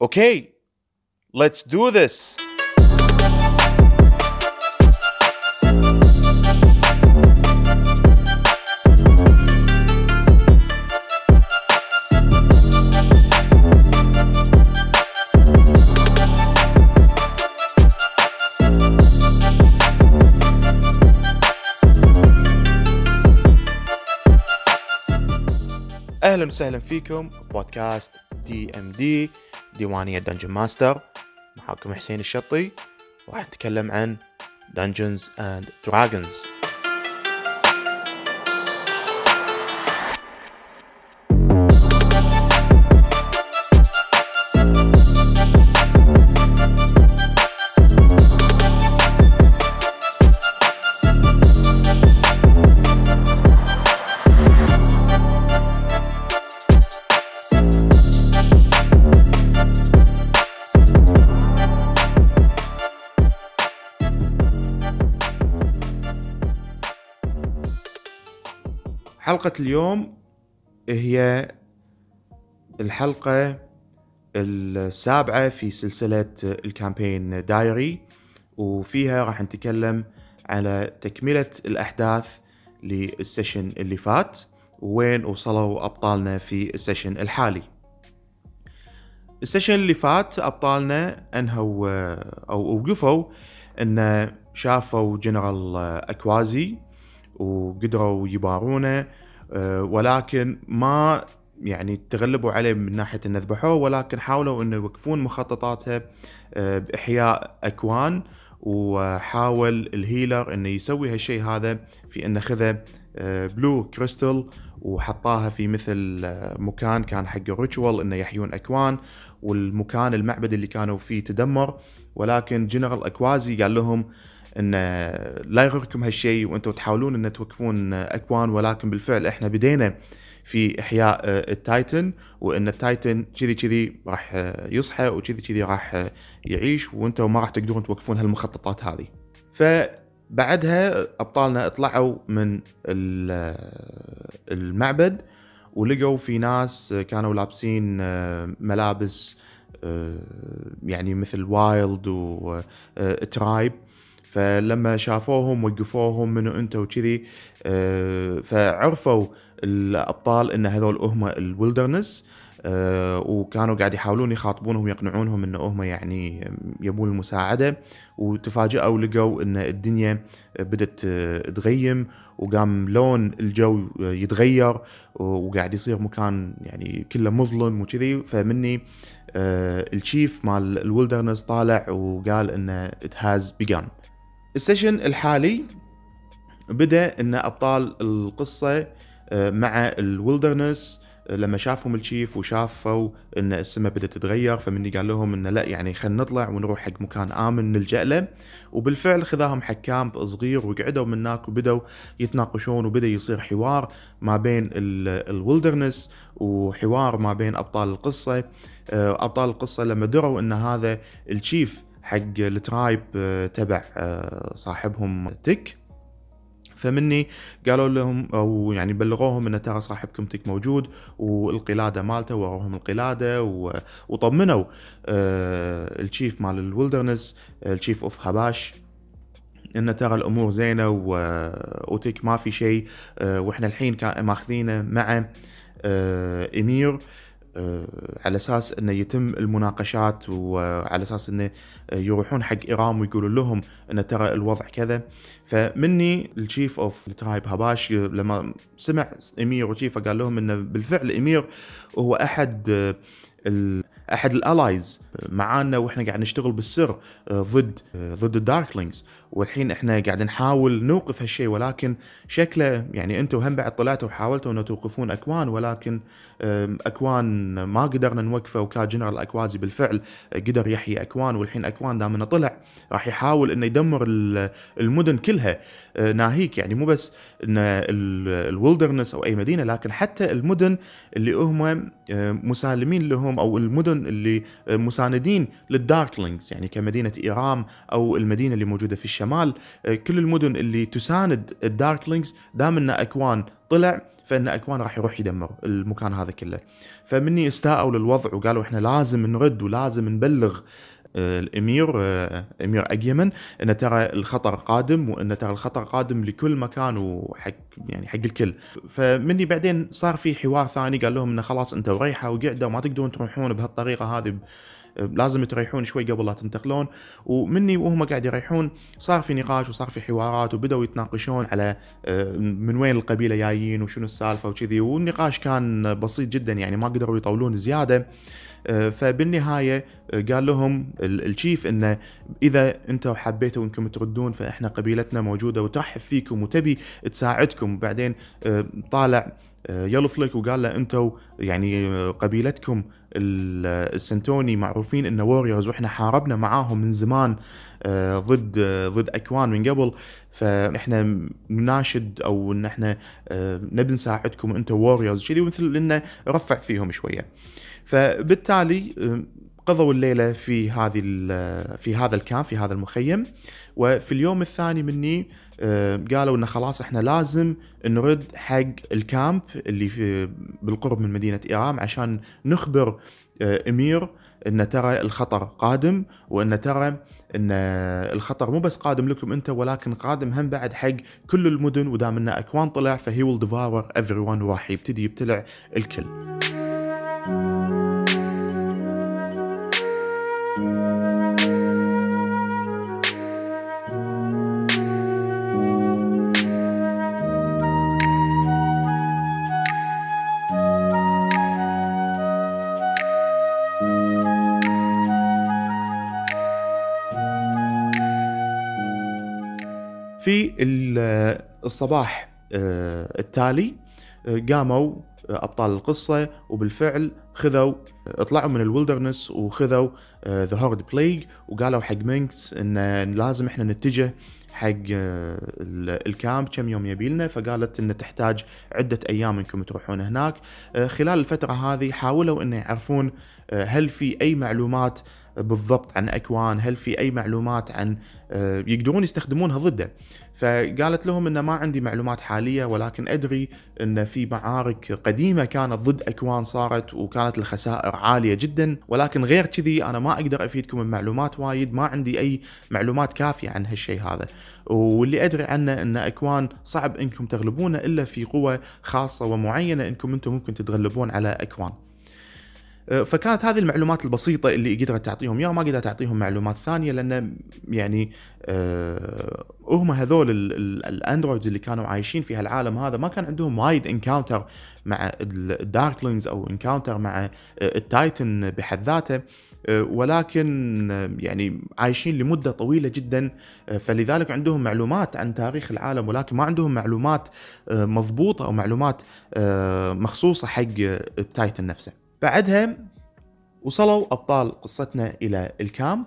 Okay, let's do this. أهلا وسهلا فيكم بودكاست DMD ديوانية Dungeon Master معاكم حسين الشطي وراح نتكلم عن Dungeons and Dragons. حلقة اليوم هي الحلقة السابعة في سلسلة ال Campaign Diary وفيها راح نتكلم على تكملة الأحداث لل session اللي فات وين وصلوا أبطالنا في ال session الحالي. ال session اللي فات أبطالنا أنهوا أو وقفوا أن شافوا جنرال أكوازي وقدروا يبارونه ولكن ما يعني تغلبوا عليه من ناحية إن ذبحوه ولكن حاولوا إنه يوقفون مخططاتها آه، بإحياء أكوان وحاول ال healer إنه يسوي هالشيء هذا في إنه خذ blue crystal وحطاها في مثل آه، مكان كان حق ال ritual إنه يحيون أكوان والمكان المعبد اللي كانوا فيه تدمر. ولكن جنرال اكوازي قال لهم إن لا يغركم هالشيء وأنتم تحاولون إن توقفون أكوان ولكن بالفعل إحنا بدينا في إحياء ال titan وإن ال titan كذي كذي راح يصحى وكذي كذي راح يعيش وأنتم ما راح تقدرون توقفون هالمخططات هذه. فبعدها أبطالنا طلعوا من المعبد ولقوا في ناس كانوا لابسين ملابس يعني مثل wild و tribe فلما شافوهم وقفوهم منو انت وكذي آه، فعرفوا الأبطال إن هذول هم ال wilderness آه، وكانوا قاعد يحاولون يخاطبونهم يقنعونهم إن هم يعني يبون المساعدة وتفاجئوا لقوا إن الدنيا بدت تغيم وقام لون الجو يتغير وقاعد يصير مكان يعني كله مظلم وكذي. فمني آه، ال chief مال ال wilderness طالع وقال إنه it has begun. ال session الحالي بدأ إن أبطال القصة آه، مع ال wilderness آه، لما شافهم ال chief وشافوا إن السماء بدأت تتغير فمني قال لهم انه لا يعني خلينا نطلع ونروح حق مكان آمن نلجأ له. وبالفعل خذاهم حق camp صغير وقعدوا من هناك وبدوا يتناقشون وبدأ يصير حوار ما بين ال wilderness وحوار ما بين أبطال القصة. آه، أبطال القصة لما دروا إن هذا ال chief حق ال tribe آه، تبع آه، صاحبهم تك فمني قالوا لهم أو يعني بلغوهم إن ترى صاحبكم تك موجود والقلادة مالته وروهم القلادة وطمنوا آه، ال chief مال ال wilderness ال chief of هباش إن ترى الأمور زينة وتك ما في شيء وإحنا الحين ماخذينه مع إمير. على أساس إنه يتم المناقشات وعلى أساس إنه يروحون حق ايرام ويقولون لهم إن ترى الوضع كذا. فمني ال chief of ال tribe هباش لما سمع إمير وشيفه قال لهم إنه بالفعل إمير هو أحد أحد ال allies معانا وإحنا قاعد نشتغل بالسر آه، ضد آه، ضد ال darklings والحين إحنا قاعد نحاول نوقف هالشيء ولكن شكله يعني أنتم هم بعد طلعتوا وحاولتوا إنه توقفون أكوان ولكن أكوان ما قدرنا نوقفه وكان جنرال أكوازي بالفعل قدر يحيي أكوان والحين أكوان دام انه طلع راح يحاول إنه يدمر المدن كلها. آه، ناهيك يعني مو بس إن ال wilderness أو أي مدينة لكن حتى المدن اللي هم آه، مسالمين لهم أو المدن اللي مساندين لل Darklings يعني كمدينة إيرام أو المدينة اللي موجودة في الشمال. كل المدن اللي تساند ال Darklings دام إن أكوان طلع فإن أكوان راح يروح يدمر المكان هذا كله. فمني استاءوا للوضع وقالوا إحنا لازم نرد ولازم نبلغ آه، الأمير آه، أمير أجيمن ان ترى الخطر قادم وان ترى الخطر قادم لكل مكان وحق يعني حق الكل. فمني بعدين صار في حوار ثاني قال لهم إنه خلاص أنتوا ريحة وقعدوا وما تقدرون تروحون بهالطريقة هذه لازم تريحون شوي قبل لا تنتقلون. ومني وهم قاعد يريحون صار في نقاش وصار في حوارات وبدأوا يتناقشون على آه، من وين القبيلة جايين وشنو السالفة وكذي. والنقاش كان بسيط جدا يعني ما قدروا يطولون زيادة. آه، فبالنهاية آه، قال لهم الشيف انه إذا أنتم حبيتوا أنكم تردون فإحنا قبيلتنا موجودة وترحب فيكم وتبي تساعدكم. بعدين طالع يلو فليك وقال له أنتم يعني قبيلتكم السنتوني معروفين إنه warriors وإحنا حاربنا معاهم من زمان آه، ضد ضد أكوان من قبل. فإحنا نناشد أو إن إحنا آه، نبي نساعدكم أنتم warriors كذي مثل إنه رفع فيهم شوية. فبالتالي آه، قضوا الليلة في هذه في هذا ال camp في هذا المخيم وفي اليوم الثاني مني آه، قالوا إنه خلاص إحنا لازم نرد حق ال camp اللي في بالقرب من مدينة إيرام عشان نخبر آه، أمير ان ترى الخطر قادم وان ترى إن الخطر مو بس قادم لكم انت ولكن قادم هم بعد حق كل المدن ودام ان أكوان طلع ف he devour everyone وراح يبتدي يبتلع الكل. الصباح آه، التالي آه، قاموا آه، أبطال القصة وبالفعل خذوا طلعوا من ال wilderness وخذوا the Horde Village وقالوا حق مينكس إن لازم إحنا نتجه حق ال camp كم يوم يبي لنا فقالت انه تحتاج عدة أيام إنكم تروحون هناك. خلال الفترة هذه حاولوا انه يعرفون هل في أي معلومات بالضبط عن أكوان هل في أي معلومات عن آه، يقدرون يستخدمونها ضده. فقالت لهم إن ما عندي معلومات حالية ولكن أدري إن في معارك قديمة كانت ضد أكوان صارت وكانت الخسائر عالية جدا. ولكن غير كذي أنا ما أقدر أفيدكم بمعلومات وايد ما عندي أي معلومات كافية عن هالشيء هذا. واللي أدري عنه إن أكوان صعب إنكم تغلبونه إلا في قوة خاصة ومعينة إنكم أنتم ممكن تتغلبون على أكوان. فكانت هذه المعلومات البسيطة اللي قدرت تعطيهم إياها ما قدرت تعطيهم معلومات ثانية لأن يعني آه، هم هذول ال androids اللي كانوا عايشين في هالعالم هذا ما كان عندهم وايد encounter مع ال Darklings أو encounter مع آه، ال Titan بحد ذاته ولكن يعني عايشين لمدة طويلة جدا فلذلك عندهم معلومات عن تاريخ العالم ولكن ما عندهم معلومات مضبوطة أو معلومات مخصوصة حق ال Titan نفسه. بعدها وصلوا أبطال قصتنا إلى ال camp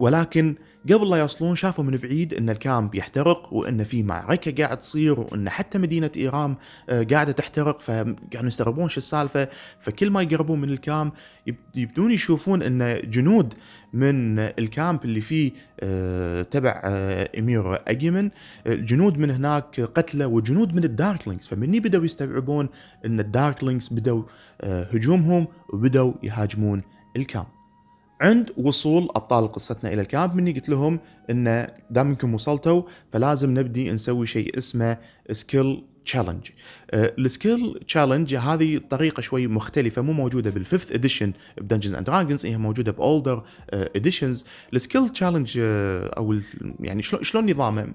ولكن قبل لا يوصلون شافوا من بعيد إن ال camp يحترق وإن في معركة قاعد تصير وإن حتى مدينة إيرام آه، قاعدة تحترق فقاعدين يستغربون شو السالفة. فكل ما يقربون من ال camp يبدون يشوفون إن جنود من ال camp اللي فيه آه، تبع آه، أمير أجيمن جنود من هناك قتلة وجنود من ال Darklings فمني بدأوا يستوعبون إن ال Darklings بدأوا هجومهم وبدأوا يهاجمون ال camp. عند وصول أبطال قصتنا إلى ال camp مني قلت لهم إن دام إنكم وصلتوا فلازم نبدي نسوي شيء اسمه skill challenge ال skill challenge هذه طريقة شوي مختلفة مو موجودة بال Fifth Edition ب Dungeons and Dragons هي موجودة ب older editions ال skill challenge أو يعني شلون نظامه؟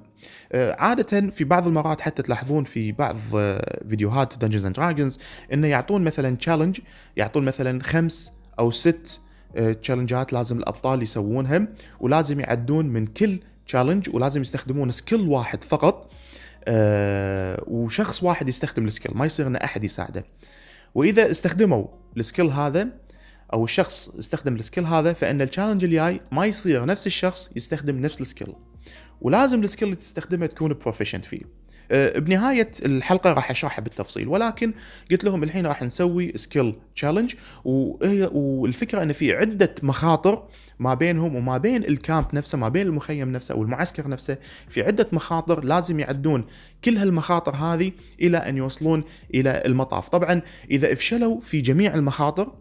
آه، عادة في بعض المرات حتى تلاحظون في بعض آه، فيديوهات Dungeons and Dragons إنه يعطون مثلا challenge يعطون مثلا خمس أو ست challenge ات لازم الأبطال يسوونها ولازم يعدون من كل challenge ولازم يستخدمون skill واحد فقط. أه وشخص واحد يستخدم ال skill ما يصير ان أحد يساعده. وإذا استخدموا ال skill هذا أو الشخص استخدم ال skill هذا فإن ال challenge الجاي ما يصير نفس الشخص يستخدم نفس ال skill ولازم ال skill اللي تستخدمه تكون proficient فيه. آه، بنهاية الحلقة راح أشرحها بالتفصيل ولكن قلت لهم الحين راح نسوي skill challenge وهي والفكرة إن في عدة مخاطر ما بينهم وما بين ال camp نفسه ما بين المخيم نفسه أو المعسكر نفسه في عدة مخاطر لازم يعدون كل هالمخاطر هذه إلى أن يوصلون إلى المطاف. طبعا إذا إفشلوا في جميع المخاطر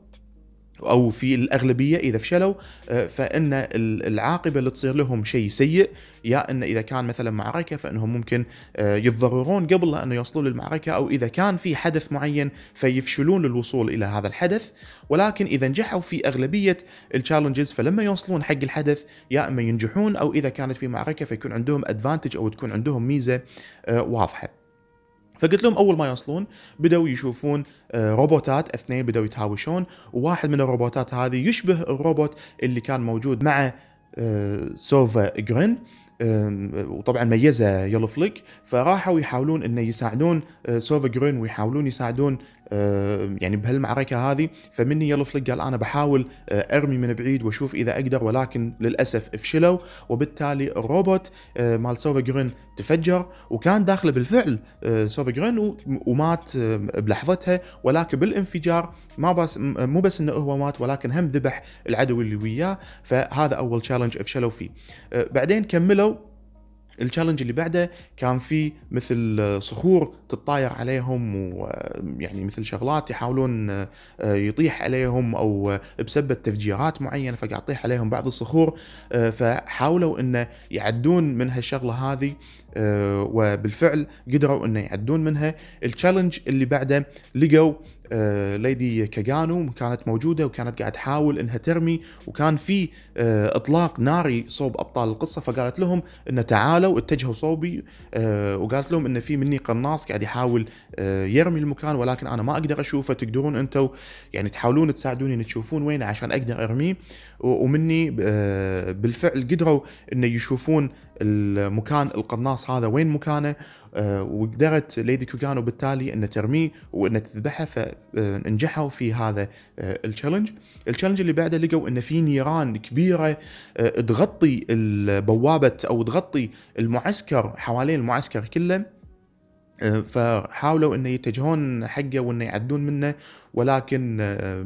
أو في الأغلبية إذا فشلوا آه، فإن العاقبة اللي تصير لهم شيء سيء يا إن إذا كان مثلا معركة فإنهم ممكن آه، يتضررون قبل لا إنه يوصلون للمعركة أو إذا كان في حدث معين فيفشلون للوصول إلى هذا الحدث ولكن إذا نجحوا في أغلبية التشالنجز فلما يوصلون حق الحدث يا إما ينجحون أو إذا كانت في معركة فيكون عندهم ادفانتج أو تكون عندهم ميزة آه، واضحة. فقلت لهم أول ما يوصلون بدأوا يشوفون آه، روبوتات اثنين بدأوا يتهاوشون. وواحد من الروبوتات هذه يشبه الروبوت اللي كان موجود مع آه، سوفا جرين. وطبعا ميزة يلو فليك فراحوا يحاولون إنه يساعدون آه، سوفا جرين ويحاولون يساعدون يعني بهالمعركة هذه. فمني يلو فليك قال أنا بحاول آه، أرمي من بعيد وأشوف إذا أقدر ولكن للأسف فشلوا. وبالتالي الروبوت مال سوفا جرين تفجر وكان داخله بالفعل سوفا جرين ومات بلحظتها ولكن بالانفجار ما بس مو بس إنه هو مات ولكن هم ذبح العدو اللي وياه. فهذا أول challenge أفشلوا فيه. بعدين كملوا. ال challenge اللي بعده كان في مثل صخور تطاير عليهم ويعني مثل شغلات يحاولون يطيح عليهم أو بسبب تفجيرات معينة فقاعد يطيح عليهم بعض الصخور. فحاولوا إنه يعدون من هالشغلة هذه وبالفعل قدروا إنه يعدون منها. التشالنج اللي بعده لقوا ليدي كاجانو كانت موجودة وكانت قاعد تحاول إنها ترمي وكان في آه، إطلاق ناري صوب أبطال القصة فقالت لهم إن تعالوا اتجهوا صوبي آه، وقالت لهم إن في مني قناص قاعد يحاول يرمي المكان ولكن أنا ما أقدر أشوفه تقدرون أنتم يعني تحاولون تساعدوني ان تشوفون وينه عشان أقدر أرميه؟ ومني بالفعل قدروا ان يشوفون المكان القناص هذا وين مكانه آه، وقدرت ليدي كوغانو بالتالي ان ترميه وان تذبحه فنجحوا في هذا آه، ال challenge ال challenge اللي بعده لقوا ان في نيران كبيرة آه، تغطي البوابة أو تغطي المعسكر حوالين المعسكر كله فحاولوا إنه يتجهون حقه وإنه يعدون منه ولكن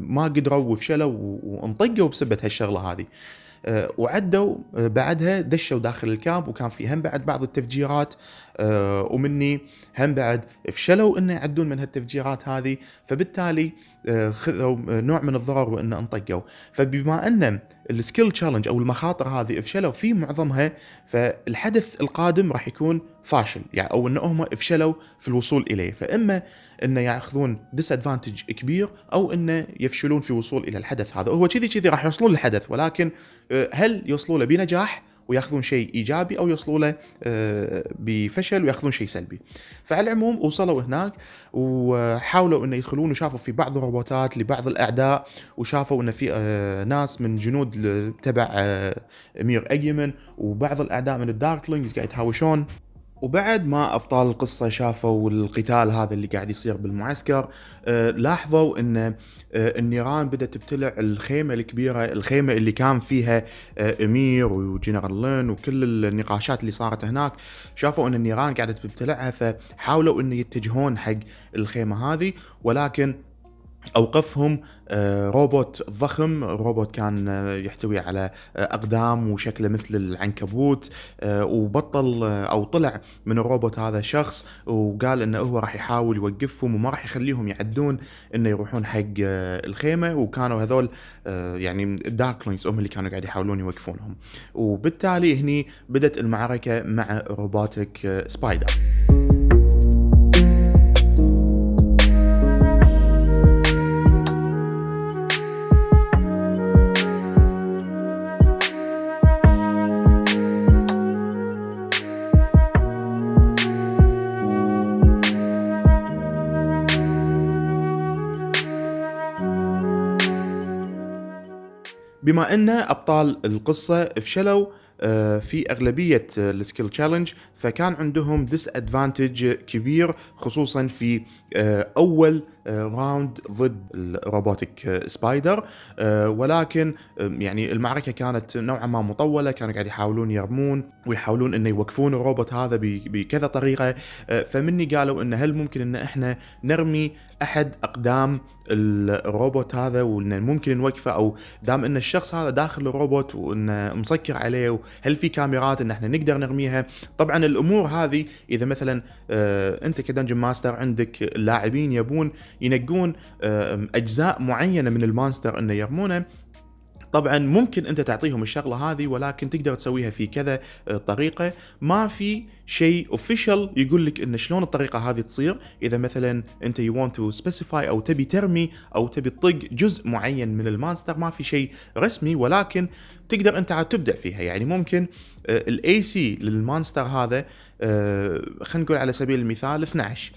ما قدروا وفشلوا وانطقوا بسبب هالشغلة هذه. آه، وعدوا آه، بعدها دشوا داخل ال camp وكان في هم بعد بعض التفجيرات آه، ومني هم بعد فشلوا إنه يعدون من هالتفجيرات هذه. فبالتالي خذوا نوع من الضرر وإن أنطقوا. فبما أن ال skill challenge أو المخاطر هذه فشلوا في معظمها فالحدث القادم راح يكون فاشل يعني أو إن هم فشلوا في الوصول إليه. فإما انه يأخذون ديس ادفانتج كبير أو انه يفشلون في الوصول إلى الحدث هذا. هو كذي كذي راح يوصلون للحدث ولكن آه، هل يوصلوا له بنجاح؟ وياخذون شيء إيجابي أو يوصلوا له آه، بفشل وياخذون شيء سلبي. فعلى العموم وصلوا هناك وحاولوا إنه يدخلون وشافوا في بعض الروبوتات لبعض الأعداء وشافوا انه في آه، ناس من جنود تبع أمير أيمن وبعض الأعداء من ال Darklings قاعد يتهاوشون وبعد ما أبطال القصة شافوا القتال هذا اللي قاعد يصير بالمعسكر آه، لاحظوا إن آه، النيران بدأت تبتلع الخيمة الكبيرة الخيمة اللي كان فيها آه، أمير وجنرال لين وكل النقاشات اللي صارت هناك. شافوا إن النيران قاعدة تبتلعها فحاولوا إن يتجهون حق الخيمة هذه ولكن أوقفهم آه، روبوت ضخم روبوت كان آه، يحتوي على آه، أقدام وشكله مثل العنكبوت وبطل أو طلع من الروبوت هذا شخص وقال إنه هو راح يحاول يوقفهم وما راح يخليهم يعدون إنه يروحون حق الخيمة وكانوا هذول يعني ال Darklings هم اللي كانوا قاعد يحاولون يوقفونهم. وبالتالي هني بدت المعركة مع robotic spider بما أن أبطال القصة فشلوا آه، في أغلبية ال skill challenge فكان عندهم disadvantage كبير خصوصا في آه، أول round ضد ال robotic spider ولكن يعني المعركة كانت نوعا ما مطولة كانوا قاعد يحاولون يرمون ويحاولون إنه يوقفون الروبوت هذا بكذا طريقة. فمني قالوا إنه هل ممكن إن إحنا نرمي أحد أقدام الروبوت هذا وان ممكن نوقفه أو دام إن الشخص هذا داخل الروبوت وإنه مسكر عليه وهل في كاميرات إن إحنا نقدر نرميها؟ طبعا الأمور هذه. إذا مثلا آه أنت ك Dungeon Master عندك اللاعبين يبون ينقون آه أجزاء معينة من ال monster إنه يرمونه. طبعا ممكن أنت تعطيهم الشغلة هذه ولكن تقدر تسويها في كذا آه، طريقة. ما في شيء official يقول لك إن شلون الطريقة هذه تصير. إذا مثلا أنت you want to specify أو تبي ترمي أو تبي تطق جزء معين من ال monster ما في شيء رسمي ولكن تقدر أنت عاد تبدع فيها. يعني ممكن ال AC لل monster هذا آه، خلينا نقول على سبيل المثال 12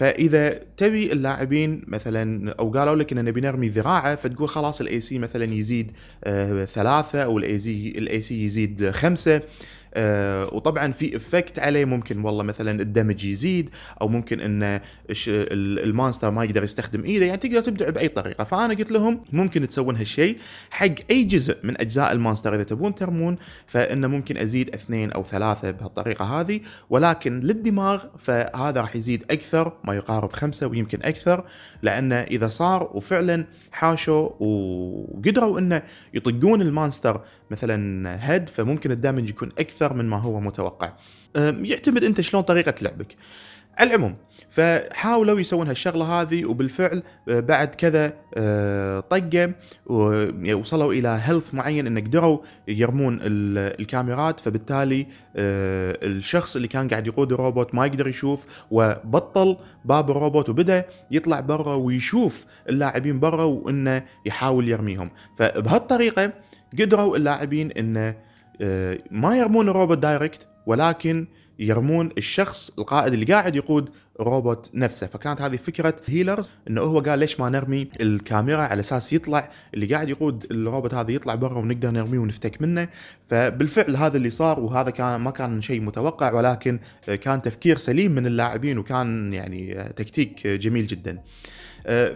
فإذا تبي اللاعبين مثلا أو قالوا لك إن نبي نرمي ذراعه فتقول خلاص ال AC مثلا يزيد آه ثلاثة أو الاي سي الاي سي يزيد خمسة. آه وطبعا في effect عليه. ممكن والله مثلا ال damage يزيد أو ممكن ان ال monster ما يقدر يستخدم إيده يعني تقدر تبدع بأي طريقة. فأنا قلت لهم ممكن تسوون هالشيء حق أي جزء من أجزاء ال monster إذا تبون ترمون فإنه ممكن أزيد اثنين أو ثلاثة بهالطريقة هذه. ولكن للدماغ فهذا راح يزيد أكثر ما يقارب خمسة ويمكن أكثر لأنه إذا صار وفعلا حاشوا وقدروا إنه يطقون ال monster مثلا head فممكن ال damage يكون أكثر من ما هو متوقع. يعتمد أنت شلون طريقة لعبك. على العموم فحاولوا يسوون هالشغلة هذه وبالفعل آه، بعد كذا آه، طقة وصلوا إلى health معين ان قدروا يرمون الكاميرات. فبالتالي آه، الشخص اللي كان قاعد يقود الروبوت ما يقدر يشوف وبطل باب الروبوت وبدأ يطلع برا ويشوف اللاعبين برا وإنه يحاول يرميهم. فبهالطريقة قدروا اللاعبين انه ما يرمون الروبوت direct ولكن يرمون الشخص القائد اللي قاعد يقود الروبوت نفسه. فكانت هذه فكرة هيلر إنه هو قال ليش ما نرمي الكاميرا على أساس يطلع اللي قاعد يقود الروبوت هذا يطلع برا ونقدر نرميه ونفتك منه. فبالفعل هذا اللي صار وهذا كان ما كان شيء متوقع ولكن كان تفكير سليم من اللاعبين وكان يعني تكتيك جميل جدا.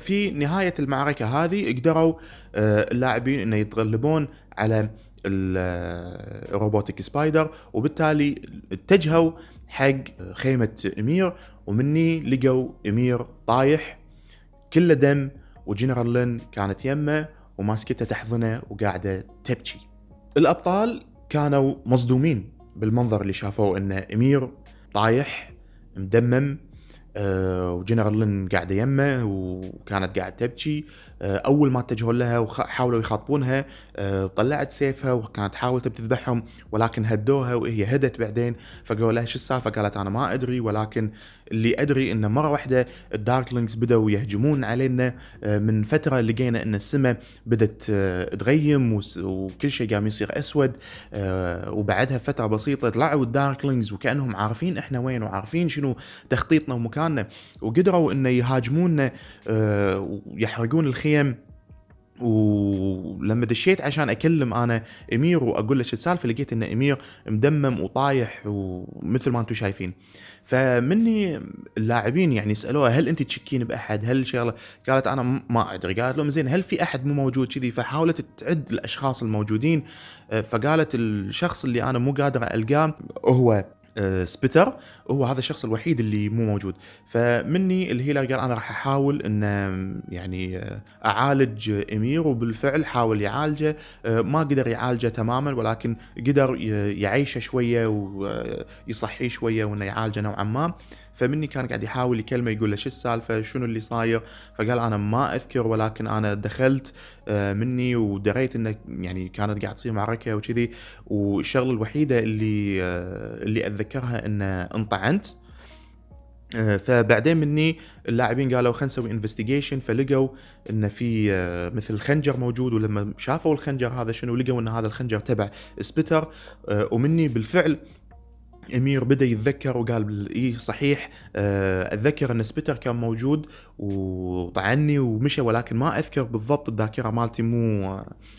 في نهاية المعركة هذه قدروا اللاعبين إنه يتغلبون على ال robotic spider وبالتالي اتجهوا حق خيمة إمير ومني لقوا إمير طايح كله دم وجنرال لين كانت يمه وماسكته تحضنه وقاعدة تبكي. الأبطال كانوا مصدومين بالمنظر اللي شافوه إن إمير طايح مدمم أه وجنرال لين قاعدة يمه وكانت قاعدة تبكي آه، أول ما اتجهوا لها وحاولوا يخاطبونها آه، طلعت سيفها وكانت تحاول تذبحهم ولكن هدوها وهي هدت بعدين. فقالوا لها شو السالفة؟ قالت أنا ما أدري ولكن اللي أدري انه مرة واحدة ال Darklings بدأوا يهجمون علينا آه، من فترة لقينا إن السماء بدت تغيم وكل شيء قام يصير أسود وبعدها فترة بسيطة طلعوا ال Darklings وكأنهم عارفين إحنا وين وعارفين شنو تخطيطنا ومكاننا وقدروا انه يهاجمونا ويحرقون الخيام الخيم. ولما دشيت عشان أكلم أنا إمير وأقول شو السالفة لقيت إن إمير مدمم وطايح ومثل ما أنتم شايفين. فمني اللاعبين يعني سالوها هل أنت تشكين بأحد؟ هل شغلة؟ قالت أنا ما أدري. قالت لهم زين هل في أحد مو موجود كذي؟ فحاولت تعد الأشخاص الموجودين. فقالت الشخص اللي أنا مو قادر ألقاه هو سبيتر. هو هذا الشخص الوحيد اللي مو موجود. فمني الهيلر قال أنا راح أحاول إن يعني آه، أعالج إمير وبالفعل حاول يعالجه. آه، ما قدر يعالجه تماما ولكن قدر يعيشه شوية ويصحيه شوية وإنه يعالجه نوعا ما. فمني كان قاعد يحاول يكلمه يقول له شو السالفة؟ شنو اللي صاير؟ فقال أنا ما أذكر ولكن أنا دخلت آه، مني ودريت إنه يعني كانت قاعد تصير معركه وكذي. والشغلة الوحيدة اللي آه، اللي أتذكرها إنه انطعنت. آه، فبعدين مني اللاعبين قالوا خلينا نسوي investigation فلقوا إن في مثل خنجر موجود ولما شافوا الخنجر هذا شنو لقوا إن هذا الخنجر تبع سبيتر. ومني بالفعل أمير بدأ يتذكر وقال اي صحيح آه، أتذكر أن سبيتر كان موجود وطعني ومشى ولكن ما أذكر بالضبط الذاكرة مالتي مو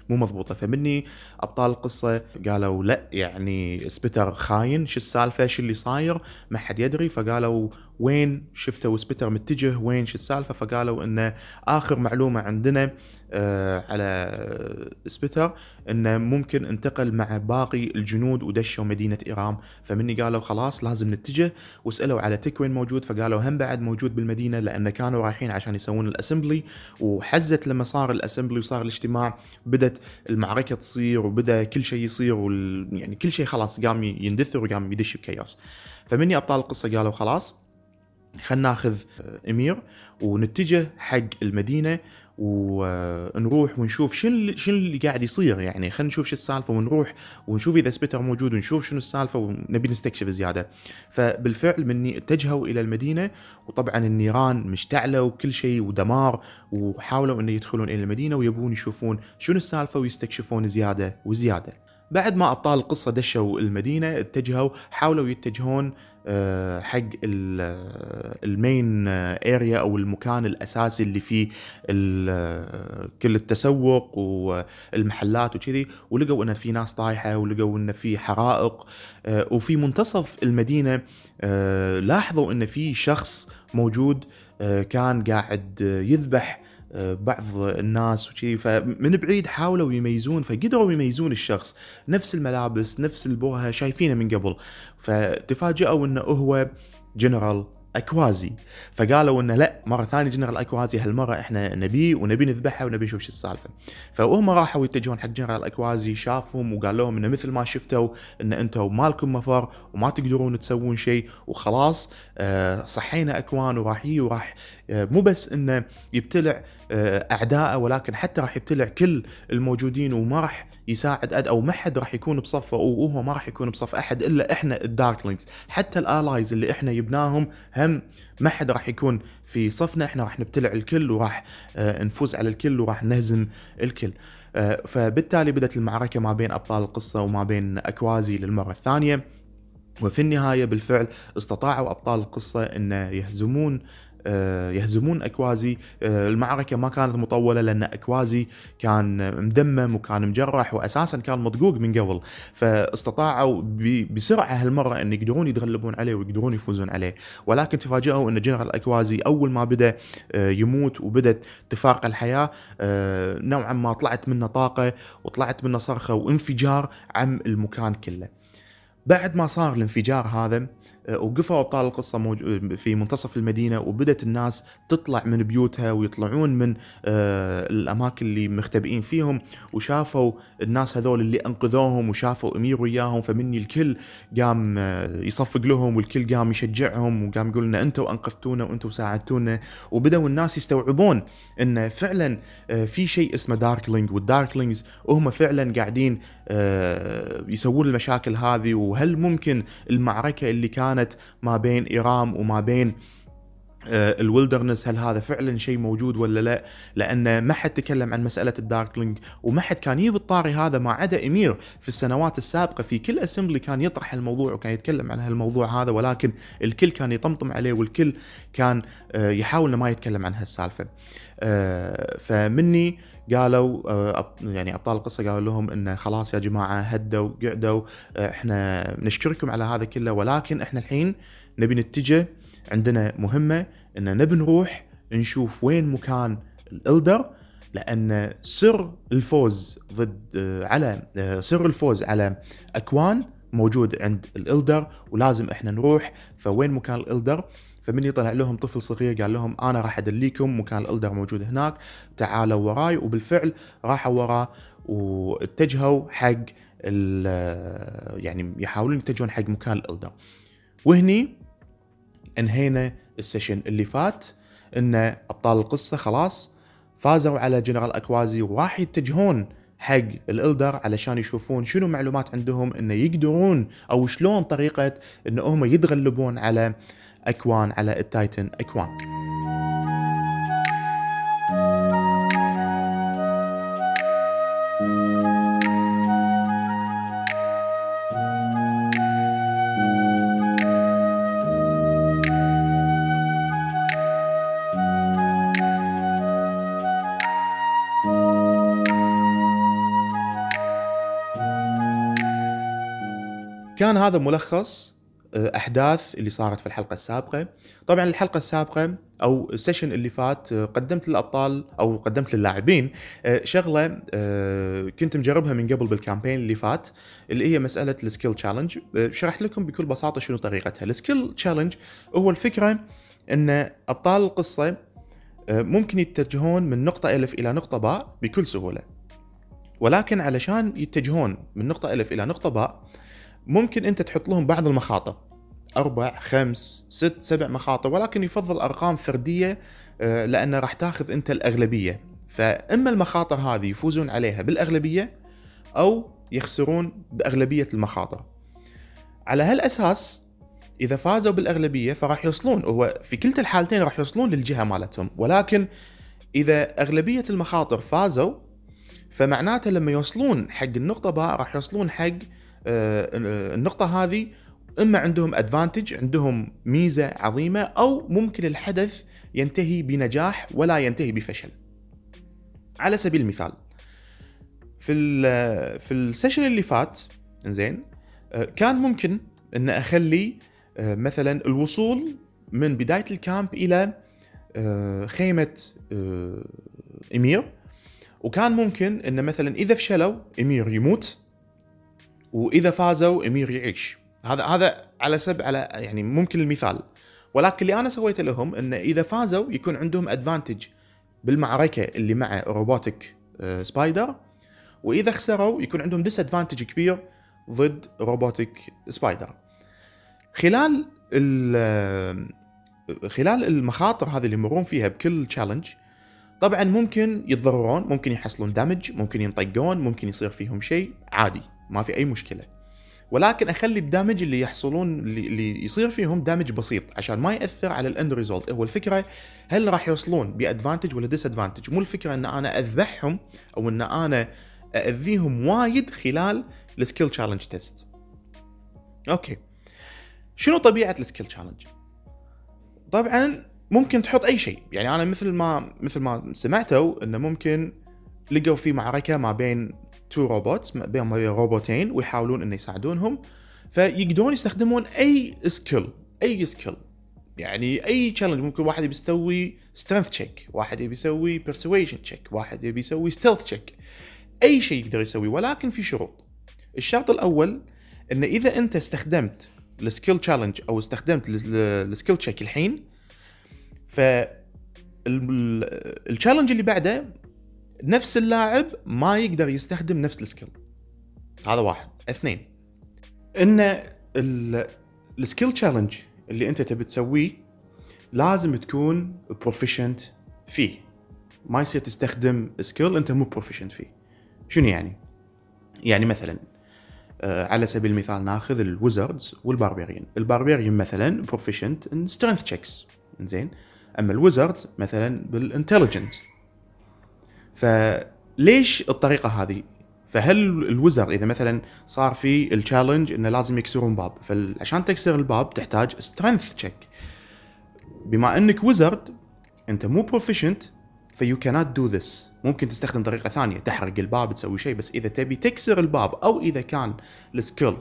مو مضبوطة. فمني أبطال القصة قالوا لا يعني سبيتر خاين شو السالفة؟ شو اللي صاير؟ ما حد يدري. فقالوا وين شفتوا سبيتر متجه؟ وين شو السالفة؟ فقالوا إنه آخر معلومة عندنا على سبيتر إنه ممكن انتقل مع باقي الجنود ودشوا مدينة إيرام. فمني قالوا خلاص لازم نتجه وسألوا على تيك وين موجود فقالوا هم بعد موجود بالمدينة لأن كانوا رايحين عشان يسوون ال assembly. وحزت لما صار الأسمبلي وصار الاجتماع بدت المعركة تصير وبدأ كل شيء يصير وال... يعني كل شيء خلاص قام يندثر وقام يدش بكياس. فمني أبطال القصة قالوا خلاص خلينا ناخذ إمير ونتجه حق المدينة. ونروح ونشوف شنو شنو اللي قاعد يصير يعني. خلينا نشوف شو السالفة ونروح ونشوف إذا سبيتر موجود ونشوف شنو السالفة ونبي نستكشف زيادة. فبالفعل مني اتجهوا إلى المدينة وطبعا النيران مشتعلة وكل شيء ودمار وحاولوا إنه يدخلون إلى المدينة ويبون يشوفون شنو السالفة ويستكشفون زيادة وزيادة. بعد ما أبطال القصة دشوا المدينة اتجهوا حاولوا يتجهون حق ال main area أو المكان الأساسي اللي فيه كل التسوق والمحلات وكذي ولقوا إن في ناس طايحة ولقوا إن في حرائق. آه، وفي منتصف المدينة آه، لاحظوا إن في شخص موجود كان قاعد يذبح بعض الناس وشي فمن بعيد حاولوا يميزون فقدروا يميزون الشخص. نفس الملابس نفس البوهة شايفينه من قبل. فتفاجئوا إنه هو جنرال أكوازي. فقالوا إنه لا مرة ثانية جنرال أكوازي هالمرة إحنا نبيه ونبي نذبحه ونبي نشوف شو السالفة. فهم راحوا يتجهون حق جنرال أكوازي شافهم وقال لهم إنه مثل ما شفتوا إن أنتم مالكم مفر وما تقدرون تسوون شيء وخلاص آه، صحينا أكوان وراح يجي وراح آه، مو بس إنه يبتلع آه، اعدائه ولكن حتى راح يبتلع كل الموجودين وما راح يساعد أد أو ما حد راح يكون بصفه وهو ما راح يكون بصف أحد إلا إحنا ال Darklings حتى ال allies اللي إحنا جبناهم هم ما حد راح يكون في صفنا. إحنا راح نبتلع الكل وراح آه، نفوز على الكل وراح نهزم الكل. آه، فبالتالي بدأت المعركة ما بين أبطال القصة وما بين أكوازي للمرة الثانية. وفي النهاية بالفعل استطاعوا أبطال القصة إن يهزمون يهزمون أكوازي. آه، المعركة ما كانت مطولة لأن أكوازي كان مدمم وكان مجرح واساسا كان مطقوق من قبل. فاستطاعوا بسرعة هالمرة إن يقدرون يتغلبون عليه ويقدرون يفوزون عليه. ولكن تفاجئوا إن جنرال أكوازي أول ما بدأ آه، يموت وبدت تفارق الحياة. نوعا ما طلعت منه طاقة وطلعت منه صرخة وانفجار عم المكان كله. بعد ما صار الانفجار هذا وقفوا ابطال القصة في منتصف المدينة وبدت الناس تطلع من بيوتها ويطلعون من آه، الأماكن اللي مختبئين فيهم وشافوا الناس هذول اللي أنقذوهم وشافوا أمير وياهم فمني الكل قام آه، يصفق لهم والكل قام يشجعهم وقام يقول لنا أنتم أنقذتونا وأنتم ساعدتونا وبدأوا الناس يستوعبون إن فعلا آه، في شيء اسمه Darkling وال Darklings وهم فعلا قاعدين يسوون المشاكل هذه وهل ممكن المعركة اللي كان كانت ما بين إيرام وما بين آه، ال wilderness هل هذا فعلا شيء موجود ولا لا؟ لأن ما حد تكلم عن مسألة ال Darkling وما حد كان يجيب الطاري هذا ما عدا إمير في السنوات السابقة. في كل assembly كان يطرح الموضوع وكان يتكلم عن هالموضوع هذا ولكن الكل كان يطمطم عليه والكل كان آه، يحاول ما يتكلم عن هالسالفة. آه، فمني قالوا يعني أبطال القصة قالوا لهم إنه خلاص يا جماعة هدوا قعدوا إحنا نشكركم على هذا كله ولكن إحنا الحين نبي نتجه عندنا مهمة إن نبي نروح نشوف وين مكان الالدر لأن سر الفوز ضد على سر الفوز على أكوان موجود عند ال elder ولازم إحنا نروح فوين مكان ال elder فمن يطلع لهم طفل صغير قال لهم أنا راح أدليكم مكان ال elder موجود هناك تعالوا وراي. وبالفعل راحوا وراه واتجهوا حق يعني يحاولون يتجهون حق مكان ال elder وهني انهينا ال session اللي فات إن أبطال القصة خلاص فازوا على جنرال أكوازي وراح يتجهون حق الالدر علشان يشوفون شنو معلومات عندهم إنه يقدرون أو شلون طريقة إن هم يتغلبون على أكوان على التايتن أكوان. كان هذا ملخص أحداث اللي صارت في الحلقة السابقة. طبعا الحلقة السابقة أو ال session اللي فات آه، قدمت للأبطال أو قدمت للاعبين آه، شغلة آه، كنت مجربها من قبل بال campaign اللي فات اللي هي مسألة ال skill challenge شرحت لكم بكل بساطة شنو طريقتها. ال skill challenge هو الفكرة إن أبطال القصة ممكن يتجهون من نقطة ألف إلى نقطة باء بكل سهولة. ولكن علشان يتجهون من نقطة ألف إلى نقطة باء ممكن أنت تحط لهم بعض المخاطر. أربع خمس ست سبع مخاطر ولكن يفضل أرقام فردية آه، لأن راح تاخذ أنت الأغلبية. فأما المخاطر هذه يفوزون عليها بالأغلبية أو يخسرون بأغلبية المخاطر. على هالأساس إذا فازوا بالأغلبية فراح يوصلون هو في كلتا الحالتين راح يوصلون للجهة مالتهم. ولكن إذا أغلبية المخاطر فازوا فمعناته لما يوصلون حق النقطة باء راح يوصلون حق النقطة هذه إما عندهم ادفانتج عندهم ميزة عظيمة أو ممكن الحدث ينتهي بنجاح ولا ينتهي بفشل. على سبيل المثال في في السيشن اللي فات زين كان ممكن إن أخلي مثلا الوصول من بداية ال camp إلى خيمة إمير وكان ممكن إن مثلا إذا فشلوا إمير يموت وإذا فازوا أمير يعيش. هذا هذا على سب على يعني ممكن المثال. ولكن اللي أنا سويته لهم انه إذا فازوا يكون عندهم advantage بالمعركة اللي مع robotic spider وإذا خسروا يكون عندهم disadvantage كبير ضد robotic spider خلال خلال المخاطر هذه اللي يمرون فيها بكل challenge طبعا ممكن يتضررون ممكن يحصلون damage ممكن ينطقون ممكن يصير فيهم شيء عادي. ما في أي مشكلة. ولكن أخلي ال damage اللي يحصلون اللي يصير فيهم damage بسيط عشان ما يأثر على ال end result هو الفكرة هل راح يوصلون ب advantage ولا disadvantage مو الفكرة إن أنا أذبحهم أو إن أنا اذيهم وايد خلال ال skill challenge test okay. شنو طبيعة ال skill challenge طبعا ممكن تحط أي شيء. يعني أنا مثل ما مثل ما سمعتوا إنه ممكن لقوا في معركة ما بين two robots بين روبوتين ويحاولون إنه يساعدونهم. فيقدرون يستخدمون أي skill أي skill يعني أي challenge ممكن واحد يبي يسوي strength check واحد يبي يسوي persuasion check واحد يبي يسوي stealth check أي شيء يقدر يسويه ولكن في شروط. الشرط الأول إن إذا أنت استخدمت ال skill challenge أو استخدمت ال skill check الحين ف ال challenge اللي بعده نفس اللاعب ما يقدر يستخدم نفس ال skill هذا واحد. اثنين إن ال skill challenge اللي أنت تبي تسويه لازم تكون proficient فيه. ما يصير تستخدم skill أنت مو proficient فيه. شنو يعني؟ يعني مثلا آه على سبيل المثال ناخذ ال wizards وال barbarian ال barbarian مثلا proficient in strength checks زين أما ال wizards مثلا بال intelligence فليش الطريقة هذه؟ فهل ال wizard إذا مثلا صار في ال challenge إنه لازم يكسرون باب فعشان تكسر الباب تحتاج strength check بما إنك wizard أنت مو بروفيشنت فيو كانت دو ذس ممكن تستخدم طريقة ثانية تحرق الباب تسوي شيء بس إذا تبي تكسر الباب أو إذا كان ال skill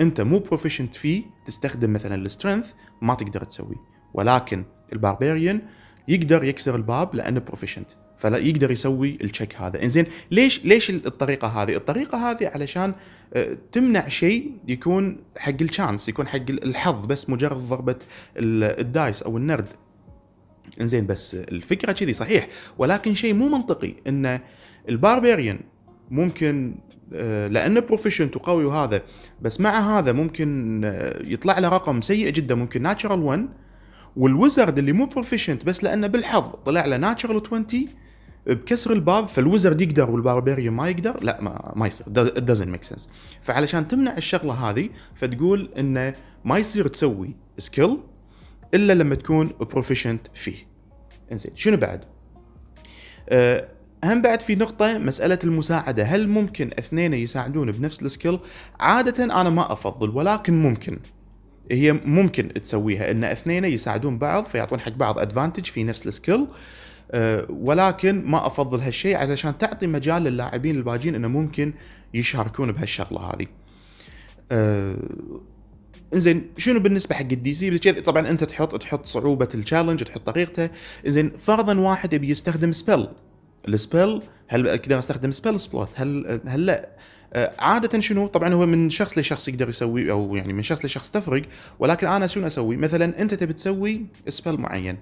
أنت مو proficient فيه تستخدم مثلا ال strength ما تقدر تسويه ولكن ال barbarian يقدر يكسر الباب لأنه proficient فلا يقدر يسوي ال check هذا. إنزين ليش ليش الطريقة هذه؟ الطريقة هذه علشان آه، تمنع شيء يكون حق ال chance يكون حق الحظ بس مجرد ضربة ال dice أو النرد. إنزين بس الفكرة كذي صحيح. ولكن شيء مو منطقي إن ال barbarian ممكن آه، لأنه proficient وقوي وهذا بس مع هذا ممكن آه، يطلع له رقم سيء جدا ممكن natural 1 وال wizard اللي مو proficient بس لأنه بالحظ طلع له natural 20 يكسر الباب فال wizard يقدر وال barbarian ما يقدر لا ما, ما يصير. Doesn't make sense. فعلشان تمنع الشغلة هذه فتقول انه ما يصير تسوي skill إلا لما تكون proficient فيه. إنزين شنو بعد؟ أه هم بعد في نقطة مسألة المساعدة. هل ممكن اثنين يساعدون بنفس ال skill عادة أنا ما أفضل ولكن ممكن. هي ممكن تسويها إن اثنين يساعدون بعض فيعطون حق بعض advantage في نفس ال skill ولكن ما أفضل هالشيء علشان تعطي مجال للاعبين الباقين إنه ممكن يشاركون بهالشغلة هذه. آه إنزين شنو بالنسبة حق ال DC؟ طبعا أنت تحط تحط صعوبة ال challenge تحط طريقته. إنزين فرضا واحد يبي يستخدم spell ال spell هل كذا أستخدم spell slot هل هل لا؟ آه، عادة شنو؟ طبعا هو من شخص لشخص يقدر يسوي أو يعني من شخص لشخص تفرق. ولكن أنا شنو أسوي؟ مثلا أنت تبي تسوي spell معين.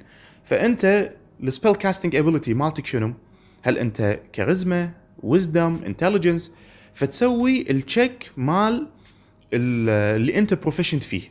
فأنت ال spellcasting ability مالتك شنو؟ هل أنت charisma wisdom intelligence فتسوي ال check مال اللي أنت proficient فيه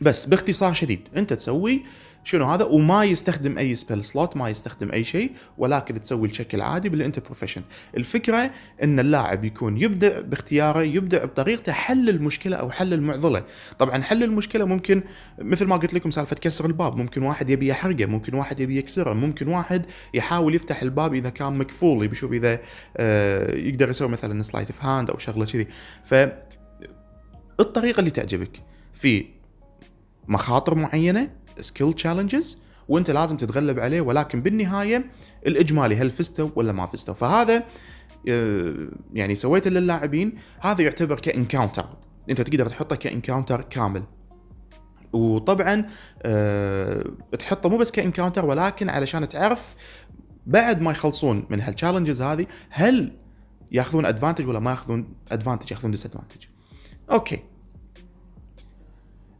بس باختصار شديد أنت تسوي شنو هذا؟ وما يستخدم أي spell slot ما يستخدم أي شيء ولكن تسوي الشكل العادي باللي أنت proficient الفكرة إن اللاعب يكون يبدع باختياره يبدع بطريقته حل المشكلة أو حل المعضلة. طبعا حل المشكلة ممكن مثل ما قلت لكم سالفة كسر الباب. ممكن واحد يبي يحرقه ممكن واحد يبي يكسره ممكن واحد يحاول يفتح الباب إذا كان مقفول يبي يشوف إذا آه يقدر يسوي مثلا sleight of hand أو شغلة كذي. ف الطريقة اللي تعجبك. في مخاطر معينة skill challenges وانت لازم تتغلب عليه ولكن بالنهاية الإجمالي هل فزتوا ولا ما فزتوا فهذا آه، يعني سويته للاعبين هذا يعتبر ك encounter. انت تقدر تحطه ك encounter كامل. وطبعا أه تحطه مو بس ك encounter ولكن علشان تعرف بعد ما يخلصون من هال challenges هذه هل ياخذون advantage ولا ما ياخذون advantage ياخذون disadvantage okay.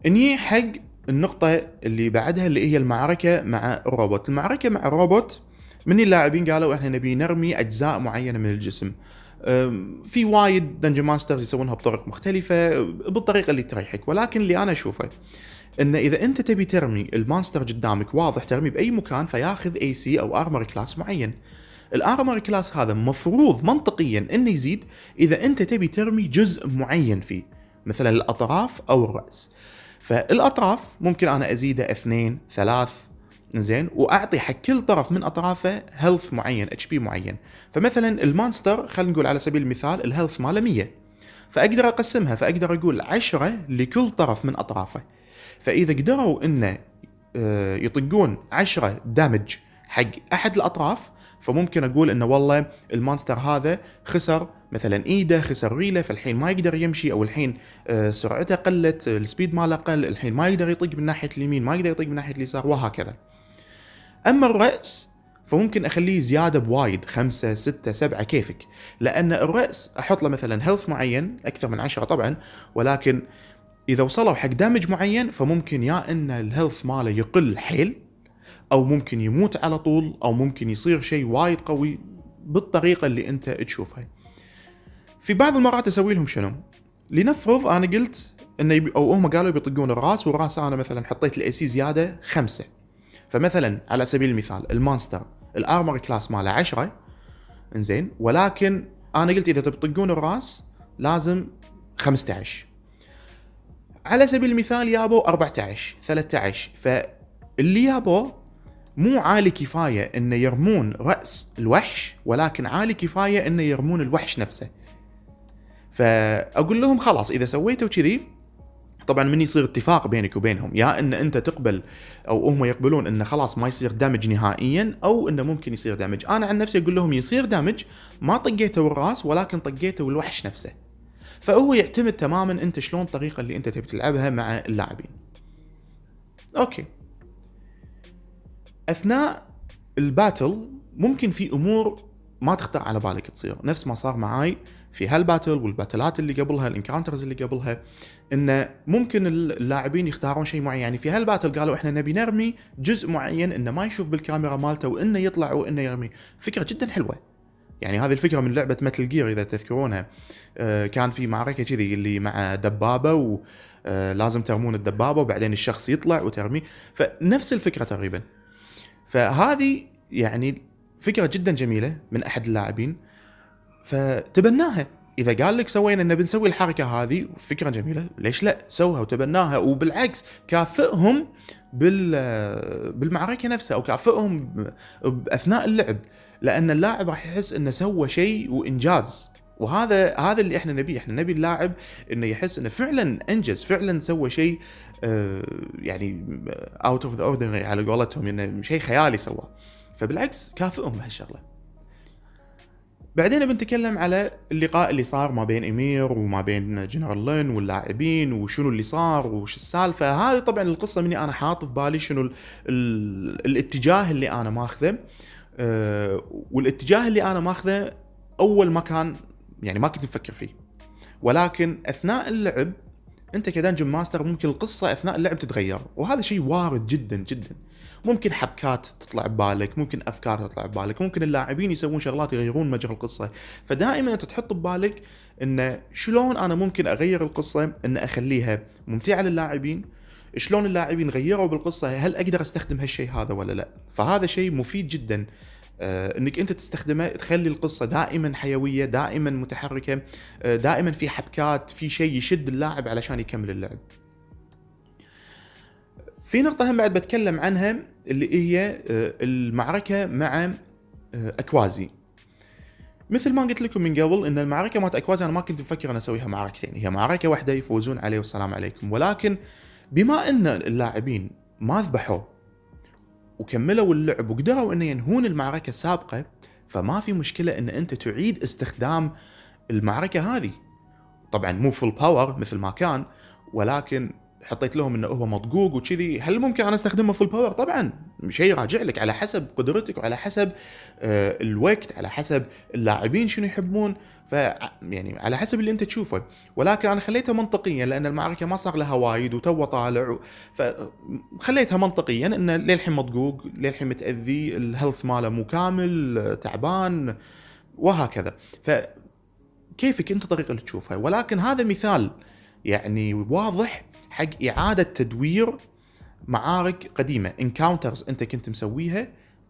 نجي حق النقطة اللي بعدها اللي هي المعركة مع الروبوت، المعركة مع الروبوت من اللاعبين قالوا إحنا نبي نرمي أجزاء معينة من الجسم. في وايد dungeon masters يسوونها بطرق مختلفة بالطريقة اللي تريحك، ولكن اللي أنا أشوفه إن إذا أنت تبي ترمي ال monster قدامك واضح ترمي بأي مكان فياخذ AC أو armor class معين. ال armor class هذا مفروض منطقيا إنه يزيد إذا أنت تبي ترمي جزء معين فيه مثلا الأطراف أو الرأس. فالأطراف ممكن أنا أزيده اثنين ثلاث زين وأعطي حق كل طرف من أطرافه health معين HP معين. فمثلا ال monster خلينا نقول على سبيل المثال ال health ماله 100 فأقدر أقسمها فأقدر أقول 10 لكل طرف من أطرافه. فإذا قدروا إنه آه، يطقون 10 damage حق أحد الأطراف فممكن أقول إنه والله ال monster هذا خسر مثلا ايده خسر ريله فالحين ما يقدر يمشي أو الحين آه، سرعته قلت ال speed ماله قل الحين ما يقدر يطق من ناحية اليمين ما يقدر يطق من ناحية اليسار وهكذا. أما الرأس فممكن أخليه زيادة بوايد خمسة ستة سبعة كيفك. لأن الرأس أحط له مثلا health معين أكثر من عشرة طبعا ولكن إذا وصلوا حق damage معين فممكن يا إن ال health ماله يقل حيل أو ممكن يموت على طول أو ممكن يصير شيء وايد قوي بالطريقة اللي أنت تشوفها. في بعض المرات أسوي لهم شنو؟ لنفرض أنا قلت انه يبي أو هم قالوا بيطقون الراس والراس أنا مثلا حطيت ال AC زيادة خمسة. فمثلا على سبيل المثال ال monster ال armor class ماله 10 إنزين. ولكن أنا قلت إذا تبي الراس لازم 15 على سبيل المثال يابو 14 13 فاللي يابو مو عالي كفاية إنه يرمون رأس الوحش ولكن عالي كفاية إنه يرمون الوحش نفسه. فأقول لهم خلاص إذا سويتوا كذي طبعا من يصير اتفاق بينك وبينهم يا إن أنت تقبل أو هم يقبلون انه خلاص ما يصير damage نهائيا أو انه ممكن يصير damage. أنا عن نفسي أقول لهم يصير damage ما طقيته الرأس ولكن طقيته الوحش نفسه. فهو يعتمد تماما أنت شلون الطريقة اللي أنت تبي تلعبها مع اللاعبين. okay. أثناء ال battle ممكن في أمور ما تخطر على بالك تصير. نفس ما صار معاي في هال battle والـ battle ات اللي قبلها ال encounters اللي قبلها انه ممكن اللاعبين يختارون شيء معين. يعني في هالباتل قالوا إحنا نبي نرمي جزء معين إنه ما يشوف بالكاميرا مالته وإنه يطلع وإنه يرمي. فكرة جدا حلوة. يعني هذه الفكرة من لعبة متل جير إذا تذكرونها. آه، كان في معركة كذي اللي مع دبابة و آه، لازم ترمون الدبابة وبعدين الشخص يطلع وترميه فنفس الفكرة تقريبا. فهذه يعني فكرة جدا جميلة من أحد اللاعبين. فتبناها. إذا قال لك سوينا إن بنسوي الحركة هذه فكرة جميلة. ليش لا؟ سوها وتبناها وبالعكس كافئهم بال بالمعركة نفسها أو كافئهم اثناء اللعب لأن اللاعب راح يحس إنه سوى شيء وإنجاز. وهذا هذا اللي إحنا نبيه. إحنا نبي اللاعب إنه يحس إنه فعلا أنجز فعلا سوى شيء آه، يعني out of the ordinary على قولتهم إنه شيء خيالي سواه. فبالعكس كافئهم بهالشغلة. بعدين بنتكلم على اللقاء اللي صار ما بين إمير وما بين جنرال لين واللاعبين وشنو اللي صار وش السالفة. هذه طبعا القصة مني أنا حاط في بالي شنو ال ال الاتجاه اللي أنا ماخذه. أه والاتجاه اللي أنا ماخذه أول ما كان يعني ما كنت مفكر فيه. ولكن أثناء اللعب أنت ك dungeon master ممكن القصة أثناء اللعب تتغير. وهذا شيء وارد جدا جدا. ممكن حبكات تطلع ببالك ممكن أفكار تطلع ببالك ممكن اللاعبين يسوون شغلات يغيرون مجرى القصة. فدائما أنت تحط ببالك إن شلون أنا ممكن أغير القصة إن أخليها ممتعة للاعبين شلون اللاعبين غيروا بالقصة هل أقدر أستخدم هالشيء هذا ولا لا؟ فهذا شيء مفيد جدا آه، إنك أنت تستخدمه تخلي القصة دائما حيوية دائما متحركة آه، دائما في حبكات في شيء يشد اللاعب علشان يكمل اللعب. في نقطة هم بعد بتكلم عنها اللي هي آه، المعركة مع أكوازي. مثل ما قلت لكم من قبل إن المعركة مالت أكوازي أنا ما كنت مفكر أن أسويها معركتين هي معركة واحدة يفوزون عليه والسلام عليكم. ولكن بما أن اللاعبين ما ذبحوا وكملوا اللعب وقدروا أن ينهون المعركة السابقة فما في مشكلة أن أنت تعيد استخدام المعركة هذه. طبعا مو full power مثل ما كان ولكن حطيت لهم إنه هو مضقوق وكذي هل ممكن أنا أستخدمه full power طبعا شيء راجع لك على حسب قدرتك وعلى حسب آه، الوقت على حسب اللاعبين شنو يحبون. ف يعني على حسب اللي أنت تشوفه. ولكن أنا خليتها منطقيا لأن المعركة ما صار لها وايد وتو طالع فخليتها منطقيا إنه للحين مضقوق للحين متأذي ال health ماله مو كامل تعبان وهكذا. ف كيفك أنت الطريقة اللي تشوفها؟ ولكن هذا مثال يعني واضح حق إعادة تدوير معارك قديمة. انكاونترز أنت كنت مسويها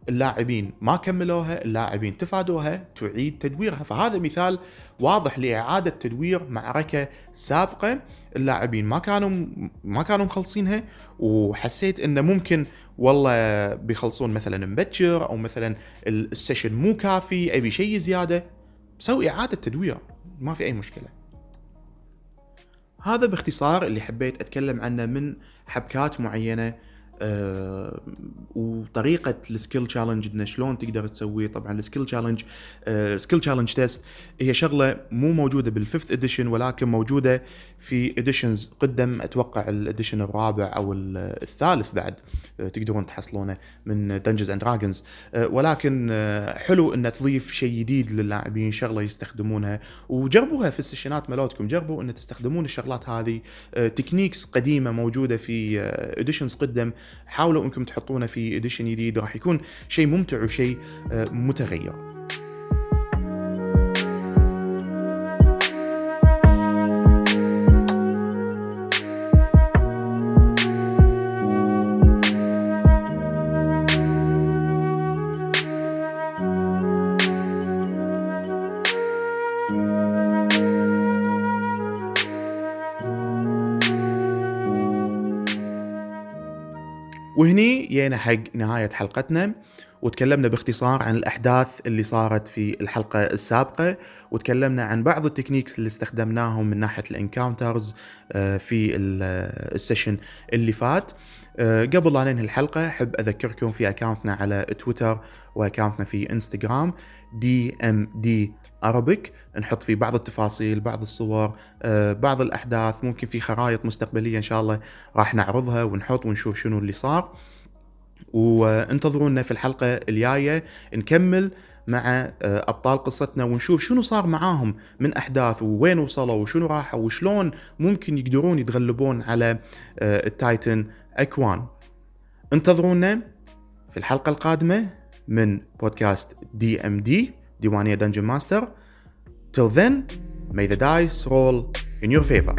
اللاعبين ما كملوها اللاعبين تفادوها تعيد تدويرها. فهذا مثال واضح لإعادة تدوير معركة سابقة. اللاعبين ما كانوا ما كانوا مخلصينها وحسيت إنه ممكن والله بيخلصون مثلا مبكر أو مثلا ال session مو كافي أبي شيء زيادة. سوي إعادة تدوير ما في أي مشكلة. هذا باختصار اللي حبيت أتكلم عنه من حبكات معينة آه، وطريقة ال skill challenge إنه شلون تقدر تسويه. طبعا ال skill challenge skill challenge test هي شغلة مو موجودة بال fifth edition ولكن موجودة في editions قدم أتوقع ال edition الرابع أو الثالث بعد آه، تقدرون تحصلونه من Dungeons and Dragons ولكن آه، حلو إن تضيف شيء جديد للاعبين شغلة يستخدمونها وجربوها في ال session ات مالتكم. جربوا إن تستخدمون الشغلات هذه techniques قديمة موجودة في editions قدم. حاولوا إنكم تحطونه في edition جديد راح يكون شيء ممتع وشيء آه، متغير. جينا حق نهاية حلقتنا وتكلمنا باختصار عن الأحداث اللي صارت في الحلقة السابقة وتكلمنا عن بعض ال techniques اللي استخدمناهم من ناحية ال encounters آه، في ال session اللي فات. آه، قبل لا ننهي الحلقة أحب أذكركم في account نا على تويتر و account نا في إنستغرام DMD Arabic نحط فيه بعض التفاصيل بعض الصور آه، بعض الأحداث ممكن في خرائط مستقبلية إن شاء الله راح نعرضها ونحط ونشوف شنو اللي صار. وانتظرونا في الحلقة الجاية نكمل مع آه، أبطال قصتنا ونشوف شنو صار معاهم من أحداث ووين وصلوا وشنو راحوا وشلون ممكن يقدرون يتغلبون على آه، ال titan أكوان انتظرونا في الحلقة القادمة من بودكاست DMD ديوانية dungeon master Till then, may the dice roll in your favor.